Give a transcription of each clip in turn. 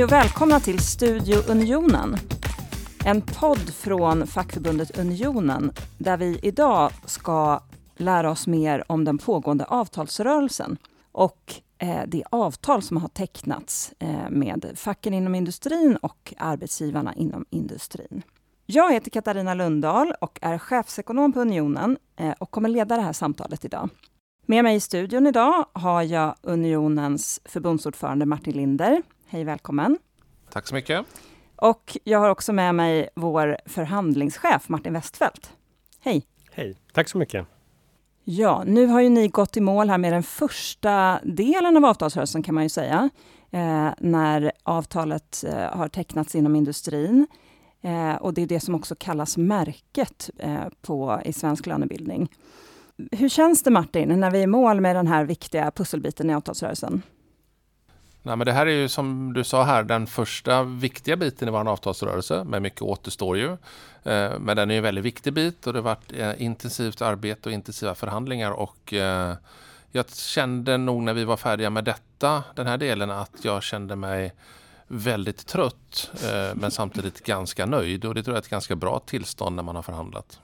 Hej och välkomna till Studio Unionen. En podd från fackförbundet Unionen där vi idag ska lära oss mer om den pågående avtalsrörelsen och eh, det avtal som har tecknats eh, med facken inom industrin och arbetsgivarna inom industrin. Jag heter Katarina Lundahl och är chefsekonom på Unionen eh, och kommer leda det här samtalet idag. Med mig i studion idag har jag Unionens förbundsordförande Martin Linder. Hej välkommen! Tack så mycket! Och jag har också med mig vår förhandlingschef Martin Westfeldt. Hej! Hej, tack så mycket! Ja, nu har ju ni gått i mål här med den första delen av avtalsrörelsen kan man ju säga, eh, när avtalet eh, har tecknats inom industrin. Eh, och det är det som också kallas märket eh, på, i svensk lönebildning. Hur känns det Martin, när vi är i mål med den här viktiga pusselbiten i avtalsrörelsen? Nej, men det här är ju som du sa här den första viktiga biten i vår avtalsrörelse, men mycket återstår ju. Eh, men den är en väldigt viktig bit och det har varit eh, intensivt arbete och intensiva förhandlingar och eh, jag kände nog när vi var färdiga med detta, den här delen, att jag kände mig väldigt trött men samtidigt ganska nöjd och det tror jag är ett ganska bra tillstånd när man har förhandlat.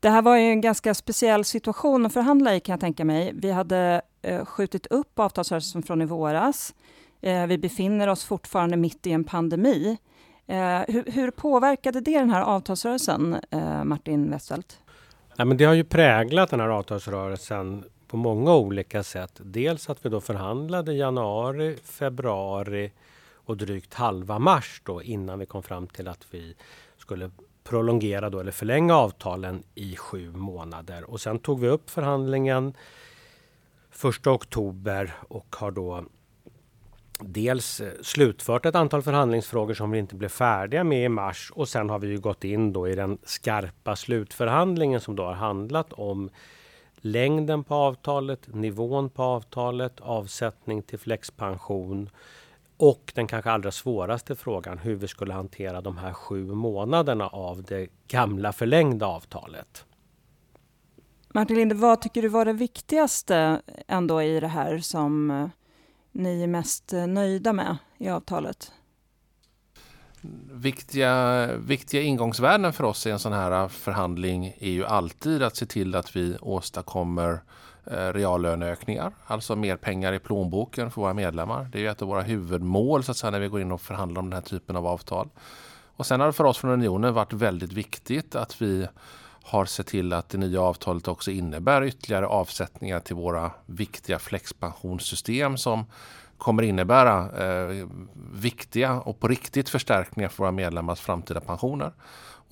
Det här var ju en ganska speciell situation att förhandla i kan jag tänka mig. Vi hade Eh, skjutit upp avtalsrörelsen från i våras. Eh, vi befinner oss fortfarande mitt i en pandemi. Eh, hur, hur, påverkade det den här avtalsrörelsen, Martin Westfeldt? Ja, men det har ju präglat den här avtalsrörelsen på många olika sätt. Dels att vi då förhandlade januari, februari och drygt halva mars då innan vi kom fram till att vi skulle prolongera då, eller förlänga avtalen i sju månader. Och sen tog vi upp förhandlingen 1 oktober och har då dels eh, slutfört ett antal förhandlingsfrågor som vi inte blev färdiga med i mars och sen har vi ju gått in då i den skarpa slutförhandlingen som då har handlat om längden på avtalet, nivån på avtalet, avsättning till flexpension och den kanske allra svåraste frågan, hur vi skulle hantera de här sju månaderna av det gamla förlängda avtalet. Martin Linde, vad tycker du var det viktigaste ändå i det här som eh, ni är mest eh, nöjda med i avtalet? Viktiga, viktiga ingångsvärden för oss i en sån här eh, förhandling är ju alltid att se till att vi åstadkommer reallöneökningar, alltså mer pengar i plånboken för våra medlemmar. Det är ett av våra huvudmål så att säga, när vi går in och förhandlar om den här typen av avtal. Och sen har det för oss från Unionen varit väldigt viktigt att vi har sett till att det nya avtalet också innebär ytterligare avsättningar till våra viktiga flexpensionssystem som kommer innebära eh, viktiga och på riktigt förstärkningar för våra medlemmars framtida pensioner.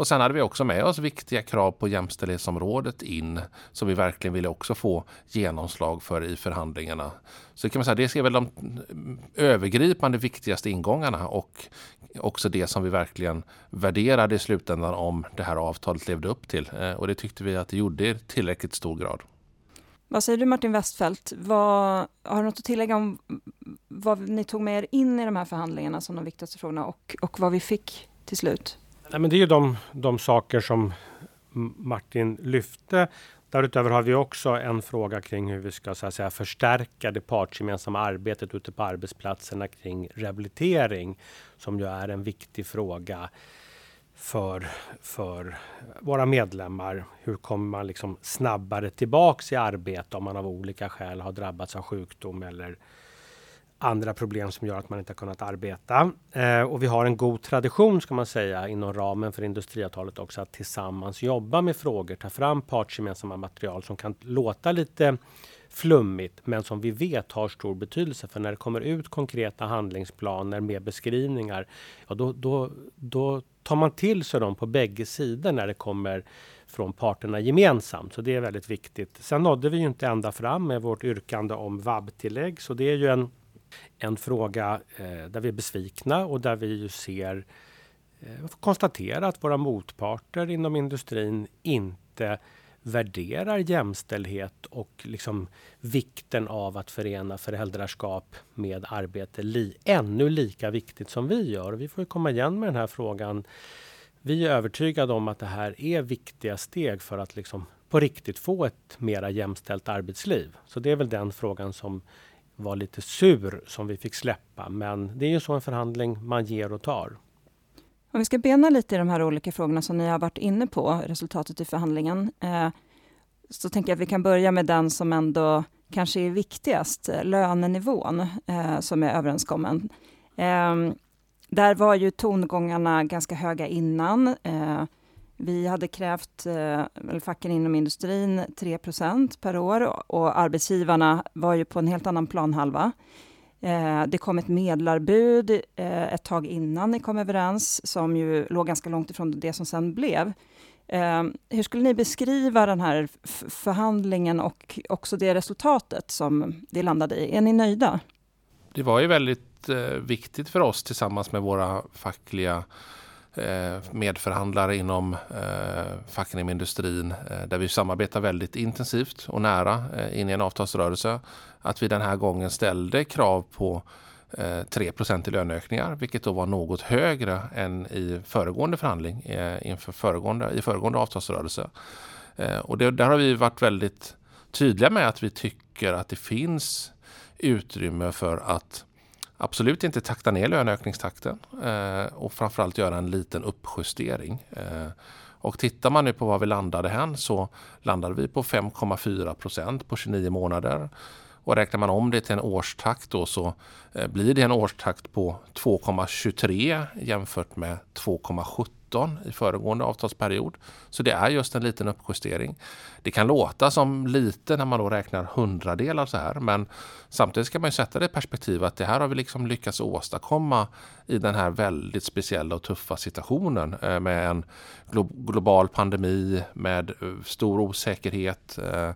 Och sen hade vi också med oss viktiga krav på jämställdhetsområdet in som vi verkligen ville också få genomslag för i förhandlingarna. Så kan man säga, det är väl de övergripande viktigaste ingångarna och också det som vi verkligen värderade i slutändan om det här avtalet levde upp till. Eh, och det tyckte vi att det gjorde i tillräckligt stor grad. Vad säger du Martin Westfeldt? Vad, har du något att tillägga om vad ni tog med er in i de här förhandlingarna som de viktigaste frågorna och, och vad vi fick till slut? Nej, men det är ju de, de saker som Martin lyfte. Därutöver har vi också en fråga kring hur vi ska så att säga, förstärka det partsgemensamma arbetet ute på arbetsplatserna kring rehabilitering som ju är en viktig fråga för, för våra medlemmar. Hur kommer man liksom snabbare tillbaks i arbete om man av olika skäl har drabbats av sjukdom eller andra problem som gör att man inte har kunnat arbeta. Eh, och vi har en god tradition ska man säga inom ramen för industriavtalet också att tillsammans jobba med frågor, ta fram partsgemensamma material som kan låta lite flummigt men som vi vet har stor betydelse. För när det kommer ut konkreta handlingsplaner med beskrivningar, ja, då, då, då tar man till sig dem på bägge sidor när det kommer från parterna gemensamt. Så det är väldigt viktigt. Sen nådde vi ju inte ända fram med vårt yrkande om vab-tillägg. Så det är ju en en fråga eh, där vi är besvikna och där vi ju ser eh, konstatera att våra motparter inom industrin inte värderar jämställdhet och liksom vikten av att förena föräldraskap med arbete li, ännu lika viktigt som vi gör. Vi får komma igen med den här frågan. Vi är övertygade om att det här är viktiga steg för att liksom på riktigt få ett mera jämställt arbetsliv. Så det är väl den frågan som var lite sur som vi fick släppa. Men det är ju så en förhandling man ger och tar. Om vi ska bena lite i de här olika frågorna som ni har varit inne på, resultatet i förhandlingen, eh, så tänker jag att vi kan börja med den som ändå kanske är viktigast, eh, lönenivån eh, som är överenskommen. Där var ju tongångarna ganska höga innan. Vi hade krävt, eh, eller facken inom industrin, 3% per år och arbetsgivarna var ju på en helt annan planhalva. Eh, det kom ett medlarbud eh, ett tag innan ni kom överens, som ju låg ganska långt ifrån det som sen blev. Hur skulle ni beskriva den här förhandlingen och också det resultatet som det landade i? Är ni nöjda? Det var ju väldigt viktigt för oss tillsammans med våra fackliga Eh, medförhandlare inom eh, facken inom industrin eh, där vi samarbetar väldigt intensivt och nära in i en avtalsrörelse att vi den här gången ställde krav på 3 i löneökningar, vilket då var något högre än i föregående förhandling inför föregående, i föregående avtalsrörelse. Och det, där har vi varit väldigt tydliga med att vi tycker att det finns utrymme för att absolut inte takta ner löneökningstakten eh, och framförallt göra en liten uppjustering. Eh, och tittar man nu på var vi landade hän så landade vi på 5,4 procent på 29 månader. Och räknar man om det till en årstakt då så eh, blir det en årstakt på 2,23 jämfört med 2,17 i föregående avtalsperiod. Så det är just en liten uppjustering. Det kan låta som lite när man då räknar hundradelar så här men samtidigt ska man sätta det i perspektiv att det här har vi liksom lyckats åstadkomma i den här väldigt speciella och tuffa situationen eh, med en global pandemi med eh, stor osäkerhet eh.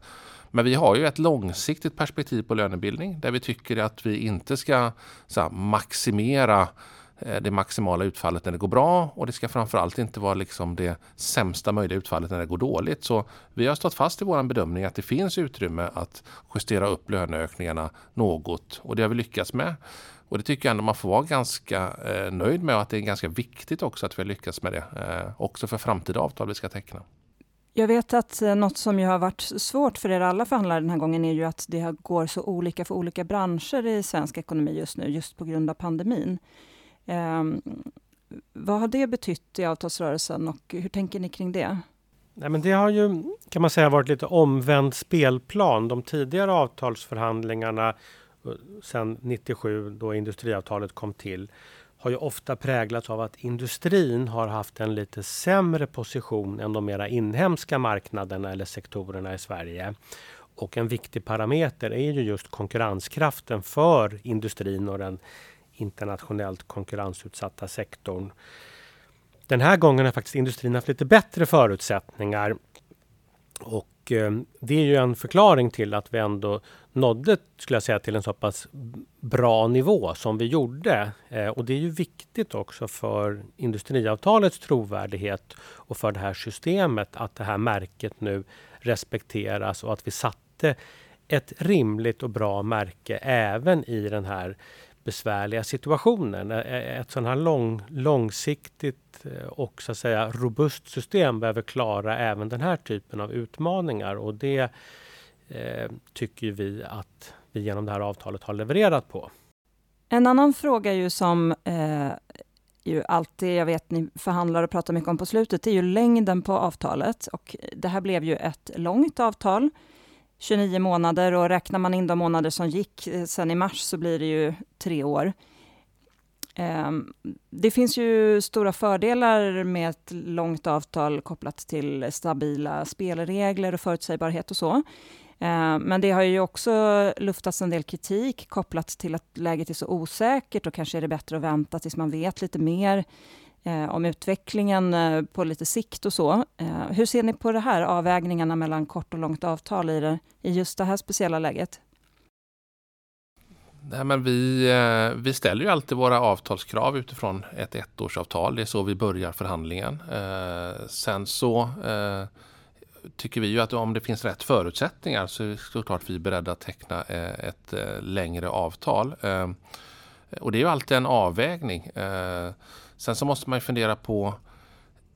men vi har ju ett långsiktigt perspektiv på lönebildning där vi tycker att vi inte ska här, maximera Eh, det maximala utfallet när det går bra och det ska framförallt inte vara liksom det sämsta möjliga utfallet när det går dåligt. Så vi har stått fast i vår bedömning att det finns utrymme att justera upp löneökningarna något och det har vi lyckats med. Och det tycker jag ändå man får vara ganska eh, nöjd med och att det är ganska viktigt också att vi har lyckats med det. Eh, också för framtida avtal vi ska teckna. Jag vet att eh, något som ju har varit svårt för er alla förhandlare den här gången är ju att det går så olika för olika branscher i svensk ekonomi just nu, just på grund av pandemin. Eh, vad har det betytt i avtalsrörelsen och hur tänker ni kring det? Nej, men det har ju kan man säga varit lite omvänd spelplan. De tidigare avtalsförhandlingarna eh, sedan 97 då industriavtalet kom till har ju ofta präglats av att industrin har haft en lite sämre position än de mera inhemska marknaderna eller sektorerna i Sverige. Och en viktig parameter är ju just konkurrenskraften för industrin och den internationellt konkurrensutsatta sektorn. Den här gången har faktiskt industrin haft lite bättre förutsättningar. Och eh, det är ju en förklaring till att vi ändå nådde, skulle jag säga, till en så pass bra nivå som vi gjorde. Eh, och det är ju viktigt också för industriavtalets trovärdighet och för det här systemet att det här märket nu respekteras och att vi satte ett rimligt och bra märke även i den här besvärliga situationer. Ett sådant här lång, långsiktigt eh, och så att säga robust system behöver klara även den här typen av utmaningar och det eh, tycker vi att vi genom det här avtalet har levererat på. En annan fråga ju som eh, ju alltid, jag vet ni förhandlar och pratar mycket om på slutet, det är ju längden på avtalet och det här blev ju ett långt avtal 29 månader och räknar man in de månader som gick eh, sen i mars så blir det ju tre år. Ehm, det finns ju stora fördelar med ett långt avtal kopplat till stabila spelregler och förutsägbarhet och så. Ehm, men det har ju också luftats en del kritik kopplat till att läget är så osäkert och kanske är det bättre att vänta tills man vet lite mer Eh, om utvecklingen eh, på lite sikt och så. Eh, hur ser ni på det här, avvägningarna mellan kort och långt avtal i, det, i just det här speciella läget? Nej, men vi, eh, vi ställer ju alltid våra avtalskrav utifrån ett ettårsavtal. Det är så vi börjar förhandlingen. Eh, sen så tycker vi ju att om det finns rätt förutsättningar så är det såklart vi är beredda att teckna ett längre avtal. och det är ju alltid en avvägning. Sen så måste man fundera på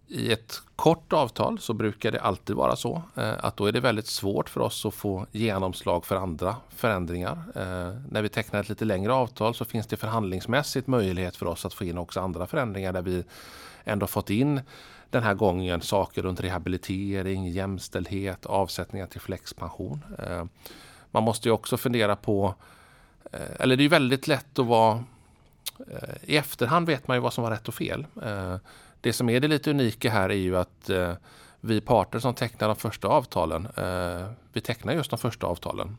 i ett kort avtal så brukar det alltid vara så eh, att då är det väldigt svårt för oss att få genomslag för andra förändringar. Eh, när vi tecknar ett lite längre avtal så finns det förhandlingsmässigt möjlighet för oss att få in också andra förändringar där vi ändå fått in den här gången saker runt rehabilitering, jämställdhet, avsättningar till flexpension. Eh, man måste ju också fundera på, eller det är väldigt lätt att vara Eh, i efterhand vet man ju vad som var rätt och fel. Eh, det som är det lite unika här är ju att eh, vi parter som tecknar de första avtalen, vi tecknar just de första avtalen.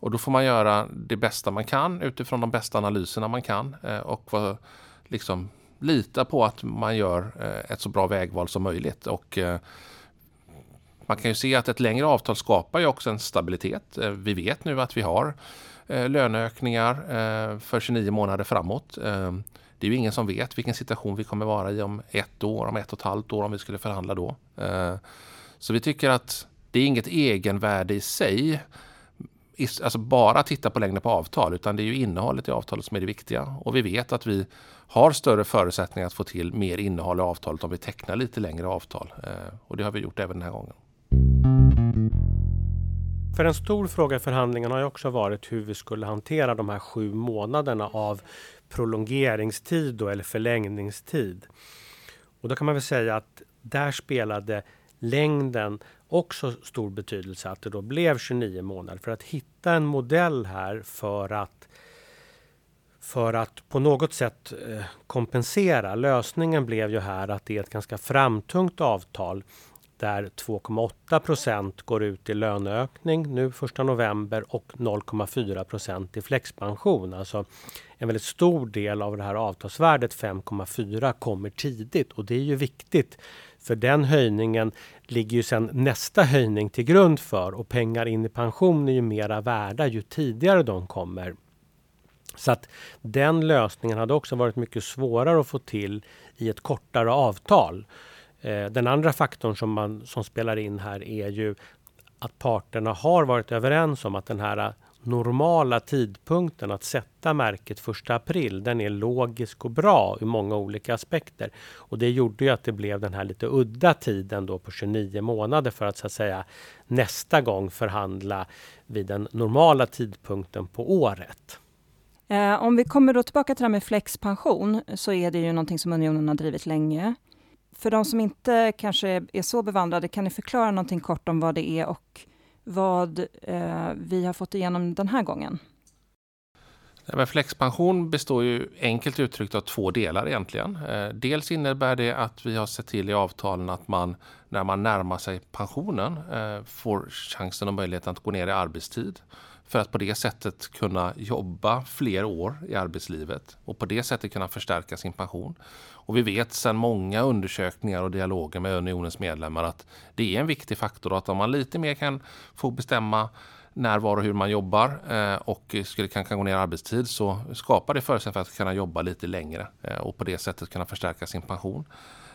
Och då får man göra det bästa man kan utifrån de bästa analyserna man kan och liksom lita på att man gör ett så bra vägval som möjligt. Och, man kan ju se att ett längre avtal skapar ju också en stabilitet. Vi vet nu att vi har Eh, löneökningar eh, för 29 månader framåt. Eh, det är ju ingen som vet vilken situation vi kommer vara i om ett år, om ett och ett halvt år om vi skulle förhandla då. Så vi tycker att det är inget egenvärde i sig, alltså bara titta på längden på avtal, utan det är ju innehållet i avtalet som är det viktiga. Och vi vet att vi har större förutsättningar att få till mer innehåll i avtalet om vi tecknar lite längre avtal. Och det har vi gjort även den här gången. För en stor fråga i förhandlingarna har ju också varit hur vi skulle hantera de här sju månaderna av prolongeringstid då, eller förlängningstid. Och då kan man väl säga att där spelade längden också stor betydelse att det då blev 29 månader. För att hitta en modell här för att för att på något sätt eh, kompensera. Lösningen blev ju här att det är ett ganska framtungt avtal där 2,8 procent går ut i löneökning nu 1 november och 0,4 procent i flexpension. Alltså en väldigt stor del av det här avtalsvärdet 5,4 kommer tidigt och det är ju viktigt. För den höjningen ligger ju sen nästa höjning till grund för och pengar in i pension är ju mera värda ju tidigare de kommer. Så att den lösningen hade också varit mycket svårare att få till i ett kortare avtal. Eh, den andra faktorn som, man, som spelar in här är ju att parterna har varit överens om att den här eh, normala tidpunkten att sätta märket 1 april, den är logisk och bra ur många olika aspekter. Och det gjorde ju att det blev den här lite udda tiden då på 29 månader för att så att säga nästa gång förhandla vid den normala tidpunkten på året. Eh, om vi kommer då tillbaka till det här med flexpension så är det ju någonting som Unionen har drivit länge. För de som inte kanske är så bevandrade, kan ni förklara någonting kort om vad det är och vad eh, vi har fått igenom den här gången? Flexpension består ju enkelt uttryckt av två delar egentligen. Eh, dels innebär det att vi har sett till i avtalen att man när man närmar sig pensionen eh, får chansen och möjligheten att gå ner i arbetstid för att på det sättet kunna jobba fler år i arbetslivet och på det sättet kunna förstärka sin pension. Och vi vet sedan många undersökningar och dialoger med unionens medlemmar att det är en viktig faktor och att om man lite mer kan få bestämma när, var och hur man jobbar eh, och skulle kanske gå ner i arbetstid så skapar det förutsättningar för att kunna jobba lite längre eh, och på det sättet kunna förstärka sin pension.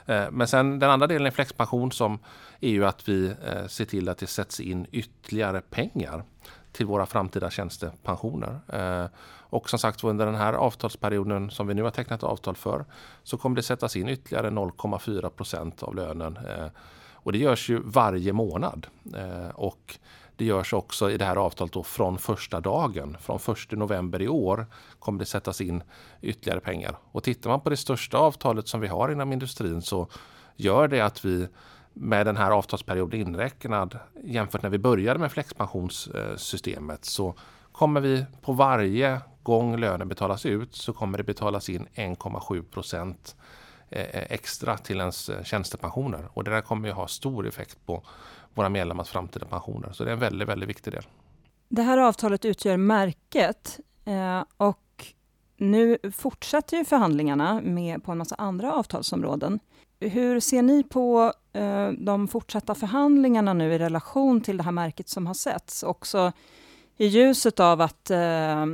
Eh, men sen den andra delen i flexpension som är ju att vi ser till att det sätts in ytterligare pengar till våra framtida tjänstepensioner. Eh, och som sagt under den här avtalsperioden som vi nu har tecknat avtal för så kommer det sättas in ytterligare 0,4 procent av lönen. Eh, och det görs ju varje månad. Eh, och det görs också i det här avtalet då från första dagen. Från 1 november i år kommer det sättas in ytterligare pengar. Och tittar man på det största avtalet som vi har inom industrin så gör det att vi med den här avtalsperioden inräknad jämfört när vi började med flexpensionssystemet så kommer vi på varje gång lönen betalas ut så kommer det betalas in 1,7 procent eh, extra till ens eh, tjänstepensioner. Och det där kommer ju ha stor effekt på våra medlemmars framtida pensioner. Så det är en väldigt, väldigt viktig del. Det här avtalet utgör märket eh, och nu fortsätter ju förhandlingarna med på en massa andra avtalsområden. Hur ser ni på eh, de fortsatta förhandlingarna nu i relation till det här märket som har setts? Också i ljuset av att eh,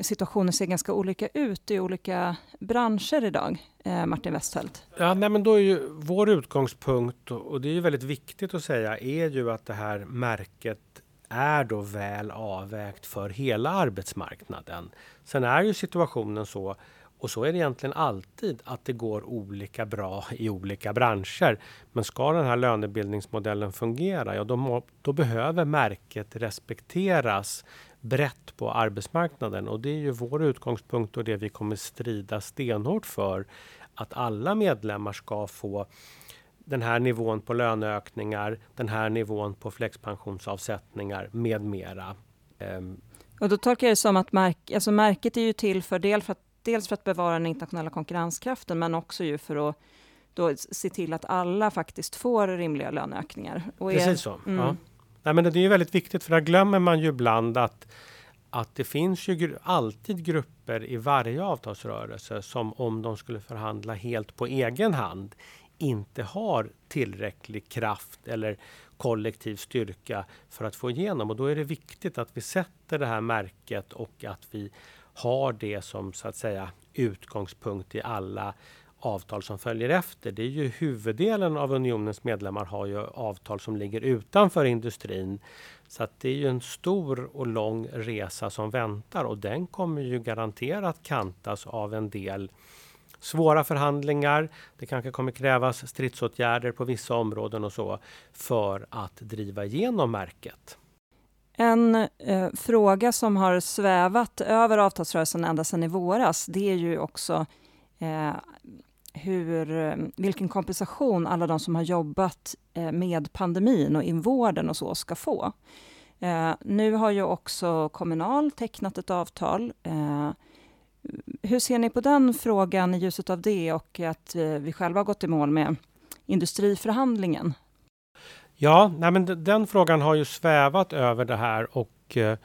situationen ser ganska olika ut i olika branscher idag, eh, Martin Westfeldt? Ja, nej, men då är ju vår utgångspunkt, och det är ju väldigt viktigt att säga, är ju att det här märket är då väl avvägt för hela arbetsmarknaden. Sen är ju situationen så och så är det egentligen alltid, att det går olika bra i olika branscher. Men ska den här lönebildningsmodellen fungera, ja då, må, då behöver märket respekteras brett på arbetsmarknaden. Och det är ju vår utgångspunkt och det vi kommer strida stenhårt för. Att alla medlemmar ska få den här nivån på löneökningar, den här nivån på flexpensionsavsättningar med mera. Ehm. Och då tolkar jag det som att märk, alltså märket är ju till för, del för att, dels för att bevara den internationella konkurrenskraften, men också ju för att då se till att alla faktiskt får rimliga löneökningar. Och Precis är, så. Mm. Ja. Nej, men det är ju väldigt viktigt, för där glömmer man ju ibland att att det finns ju alltid grupper i varje avtalsrörelse som om de skulle förhandla helt på egen hand inte har tillräcklig kraft eller kollektiv styrka för att få igenom. Och då är det viktigt att vi sätter det här märket och att vi har det som så att säga utgångspunkt i alla avtal som följer efter. Det är ju huvuddelen av unionens medlemmar har ju avtal som ligger utanför industrin. Så att det är ju en stor och lång resa som väntar och den kommer ju garanterat kantas av en del svåra förhandlingar. Det kanske kommer krävas stridsåtgärder på vissa områden och så för att driva igenom märket. En eh, fråga som har svävat över avtalsrörelsen ända sedan i våras, det är ju också eh, hur, eh, vilken kompensation alla de som har jobbat eh, med pandemin och i vården och så ska få. Eh, nu har ju också Kommunal tecknat ett avtal eh, hur ser ni på den frågan i ljuset av det och att eh, vi själva har gått i mål med industriförhandlingen? Ja, nej men den frågan har ju svävat över det här och eh,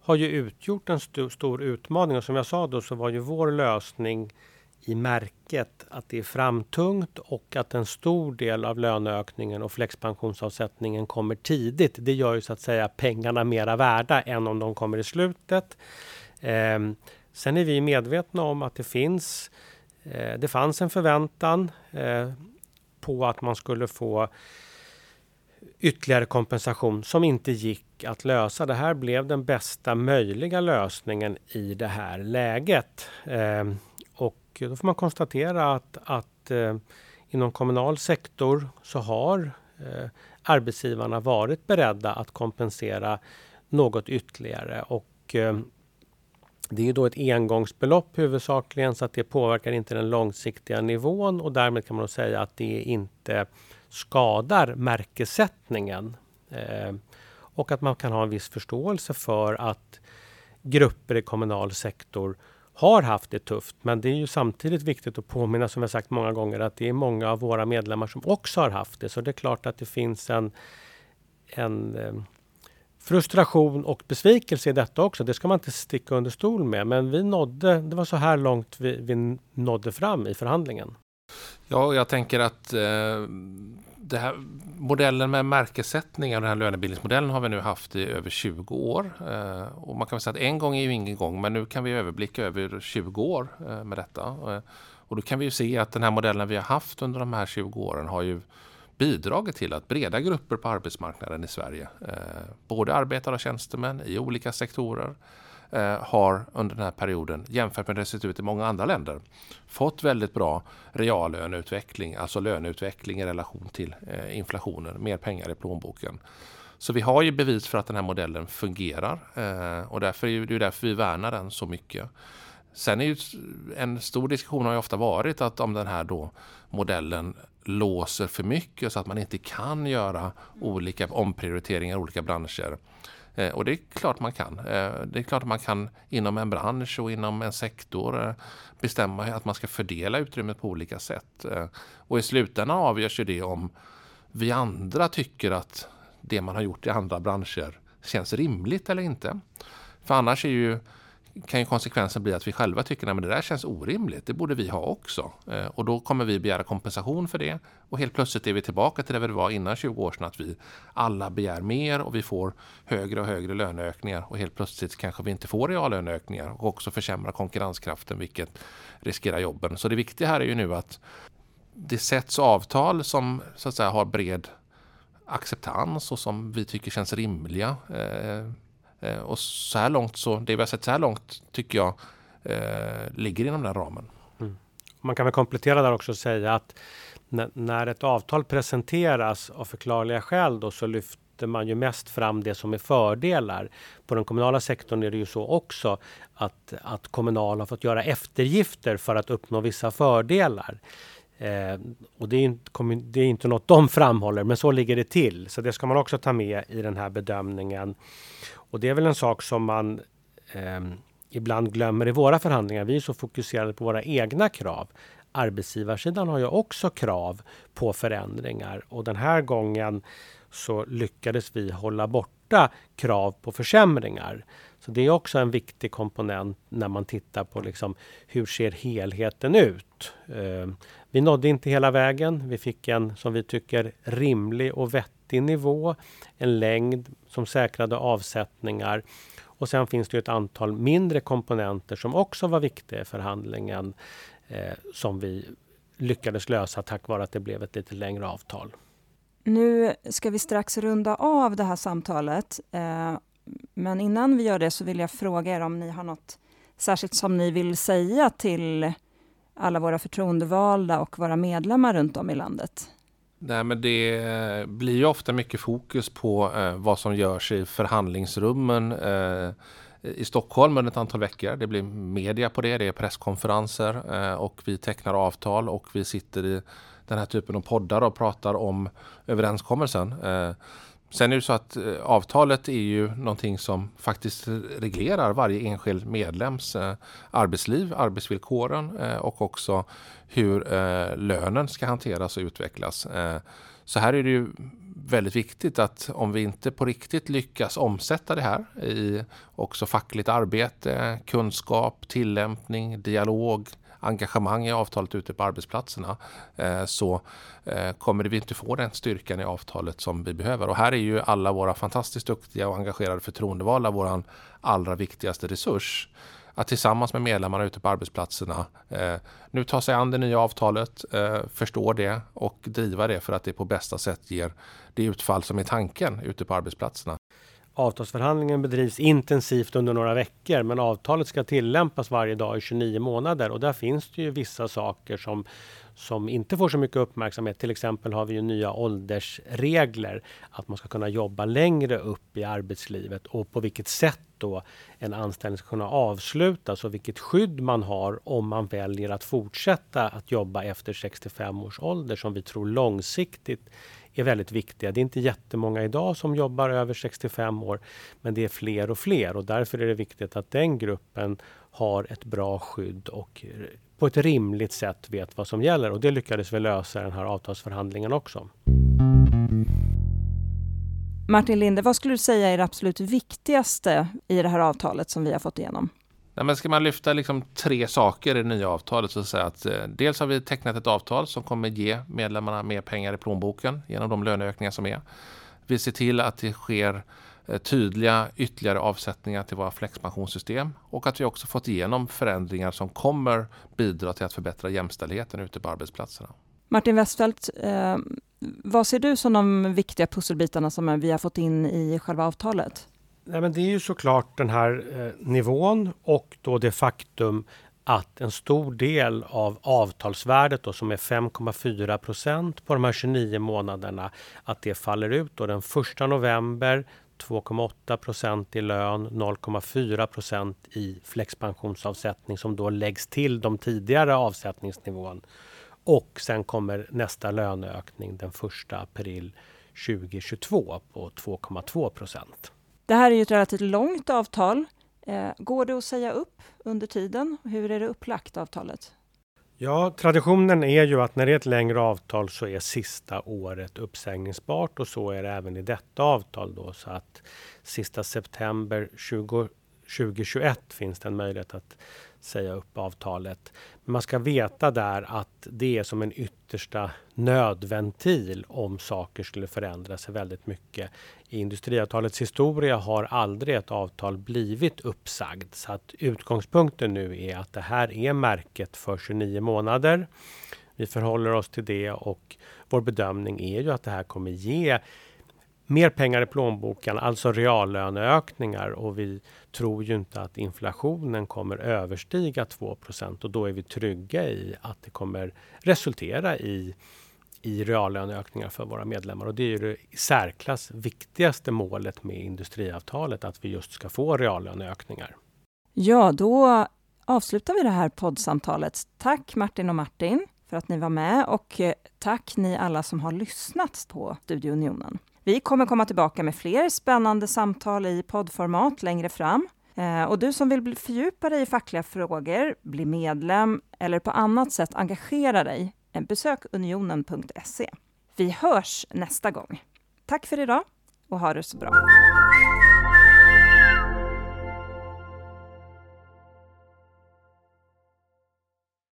har ju utgjort en st stor utmaning. Och som jag sa då så var ju vår lösning i märket att det är framtungt och att en stor del av löneökningen och flexpensionsavsättningen kommer tidigt. Det gör ju så att säga pengarna mera värda än om de kommer i slutet. Eh, Sen är vi medvetna om att det finns eh, det fanns en förväntan eh, på att man skulle få ytterligare kompensation som inte gick att lösa. Det här blev den bästa möjliga lösningen i det här läget. Eh, och då får man konstatera att, att eh, inom kommunal sektor så har eh, arbetsgivarna varit beredda att kompensera något ytterligare. Och ehm, det är då ett engångsbelopp huvudsakligen så att det påverkar inte den långsiktiga nivån och därmed kan man säga att det inte skadar märkesättningen. Eh, och att man kan ha en viss förståelse för att grupper i kommunal sektor har haft det tufft. Men det är ju samtidigt viktigt att påminna, som jag sagt många gånger, att det är många av våra medlemmar som också har haft det. Så det är klart att det finns en, en eh, frustration och besvikelse i detta också. Det ska man inte sticka under stol med. Men vi nådde, det var så här långt vi, vi nådde fram i förhandlingen. Ja, jag tänker att eh, det här, modellen med märkesättning, den här lönebildningsmodellen har vi nu haft i över 20 år. Eh, och man kan säga att en gång är ju ingen gång, men nu kan vi överblicka över 20 år eh, med detta. Eh, och då kan vi ju se att den här modellen vi har haft under de här 20 åren har ju bidragit till att breda grupper på arbetsmarknaden i Sverige, eh, både arbetare och tjänstemän i olika sektorer, Eh, har under den här perioden, jämfört med hur det sett ut i många andra länder, fått väldigt bra reallöneutveckling, alltså löneutveckling i relation till eh, inflationen, mer pengar i plånboken. Så vi har ju bevis för att den här modellen fungerar eh, och därför är det därför vi värnar den så mycket. Sen är ju en stor diskussion har ju ofta varit att om den här då modellen låser för mycket så att man inte kan göra olika omprioriteringar i olika branscher. Eh, och det är klart man kan. Eh, det är klart man kan inom en bransch och inom en sektor eh, bestämma att man ska fördela utrymmet på olika sätt. Eh, och i slutändan avgörs ju det om vi andra tycker att det man har gjort i andra branscher känns rimligt eller inte. För annars är ju kan ju konsekvensen bli att vi själva tycker att det där känns orimligt, det borde vi ha också. Eh, och då kommer vi begära kompensation för det och helt plötsligt är vi tillbaka till det vi var innan 20 år sedan, att vi alla begär mer och vi får högre och högre löneökningar och helt plötsligt kanske vi inte får reallöneökningar och också försämrar konkurrenskraften vilket riskerar jobben. Så det viktiga här är ju nu att det sätts avtal som så att säga har bred acceptans och som vi tycker känns rimliga. Eh, Eh, och så här långt, så, det vi har sett så här långt tycker jag eh, ligger inom den ramen. Mm. Man kan väl komplettera där också och säga att när ett avtal presenteras av förklarliga skäl då, så lyfter man ju mest fram det som är fördelar. På den kommunala sektorn är det ju så också att, att Kommunal har fått göra eftergifter för att uppnå vissa fördelar. Eh, och det är, inte, det är inte något de framhåller, men så ligger det till. Så det ska man också ta med i den här bedömningen. Och det är väl en sak som man eh, ibland glömmer i våra förhandlingar. Vi är så fokuserade på våra egna krav. Arbetsgivarsidan har ju också krav på förändringar och den här gången så lyckades vi hålla borta krav på försämringar. Så det är också en viktig komponent när man tittar på liksom, hur ser helheten ut. Eh, vi nådde inte hela vägen. Vi fick en, som vi tycker, rimlig och vettig nivå. En längd som säkrade avsättningar. Och sen finns det ett antal mindre komponenter som också var viktiga i förhandlingen eh, som vi lyckades lösa tack vare att det blev ett lite längre avtal. Nu ska vi strax runda av det här samtalet. Eh, men innan vi gör det så vill jag fråga er om ni har något särskilt som ni vill säga till alla våra förtroendevalda och våra medlemmar runt om i landet? Nej, men det blir ju ofta mycket fokus på eh, vad som görs i förhandlingsrummen eh, i Stockholm under ett antal veckor. Det blir media på det, det är presskonferenser eh, och vi tecknar avtal och vi sitter i den här typen av poddar och pratar om överenskommelsen. Eh, Sen är det så att eh, avtalet är ju någonting som faktiskt reglerar varje enskild medlems eh, arbetsliv, arbetsvillkoren eh, och också hur lönen ska hanteras och utvecklas. Så här är det ju väldigt viktigt att om vi inte på riktigt lyckas omsätta det här i också fackligt arbete, kunskap, tillämpning, dialog, engagemang i avtalet ute på arbetsplatserna eh, så eh, kommer vi inte få den styrkan i avtalet som vi behöver. Och här är ju alla våra fantastiskt duktiga och engagerade förtroendevalda vår allra viktigaste resurs att tillsammans med medlemmarna ute på arbetsplatserna eh, nu ta sig an det nya avtalet, eh, förstå det och driva det för att det på bästa sätt ger det utfall som är tanken ute på arbetsplatserna. Avtalsförhandlingen bedrivs intensivt under några veckor men avtalet ska tillämpas varje dag i 29 månader och där finns det ju vissa saker som, som inte får så mycket uppmärksamhet. Till exempel har vi ju nya åldersregler. Att man ska kunna jobba längre upp i arbetslivet och på vilket sätt då en anställning ska kunna avslutas och vilket skydd man har om man väljer att fortsätta att jobba efter 65 års ålder som vi tror långsiktigt är väldigt viktiga. Det är inte jättemånga idag som jobbar över 65 år, men det är fler och fler och därför är det viktigt att den gruppen har ett bra skydd och eh, på ett rimligt sätt vet vad som gäller. Och det lyckades vi lösa i den här avtalsförhandlingen också. Martin Linde, vad skulle du säga är det absolut viktigaste i det här avtalet som vi har fått igenom? Nej, men ska man lyfta liksom tre saker i det nya avtalet så säga att eh, dels har vi tecknat ett avtal som kommer ge medlemmarna mer pengar i plånboken genom de löneökningar som är. Vi ser till att det sker eh, tydliga ytterligare avsättningar till våra flexpensionssystem och att vi också fått igenom förändringar som kommer bidra till att förbättra jämställdheten ute på arbetsplatserna. Martin Westfeldt, eh, vad ser du som de viktiga pusselbitarna som vi har fått in i själva avtalet? Nej, men det är ju såklart den här eh, nivån och då det faktum att en stor del av avtalsvärdet då, som är 5,4 procent på de här 29 månaderna, att det faller ut då den 1 november 2,8 procent i lön, 0,4 procent i flexpensionsavsättning som då läggs till de tidigare avsättningsnivån. Och sen kommer nästa löneökning den 1 april 2022 på 2,2 procent. Det här är ju ett relativt långt avtal. Eh, går det att säga upp under tiden? Hur är det upplagt avtalet? Ja, traditionen är ju att när det är ett längre avtal så är sista året uppsägningsbart och så är det även i detta avtal då så att sista september 20, 2021 finns det en möjlighet att säga upp avtalet. Men man ska veta där att det är som en yttersta nödventil om saker skulle förändra sig väldigt mycket. I industriavtalets historia har aldrig ett avtal blivit uppsagd så att utgångspunkten nu är att det här är märket för 29 månader. Vi förhåller oss till det och vår bedömning är ju att det här kommer ge mer pengar i plånboken, alltså reallöneökningar och vi tror ju inte att inflationen kommer överstiga 2 och då är vi trygga i att det kommer resultera i i reallöneökningar för våra medlemmar. Och det är ju det i särklass viktigaste målet med industriavtalet, att vi just ska få reallöneökningar. Ja, då avslutar vi det här poddsamtalet. Tack Martin och Martin för att ni var med och eh, tack ni alla som har lyssnat på Studio Unionen. Vi kommer komma tillbaka med fler spännande samtal i poddformat längre fram. Eh, och du som vill fördjupa dig i fackliga frågor, bli medlem eller på annat sätt engagera dig, eh, besök unionen.se. Vi hörs nästa gång. Tack för idag och ha det så bra.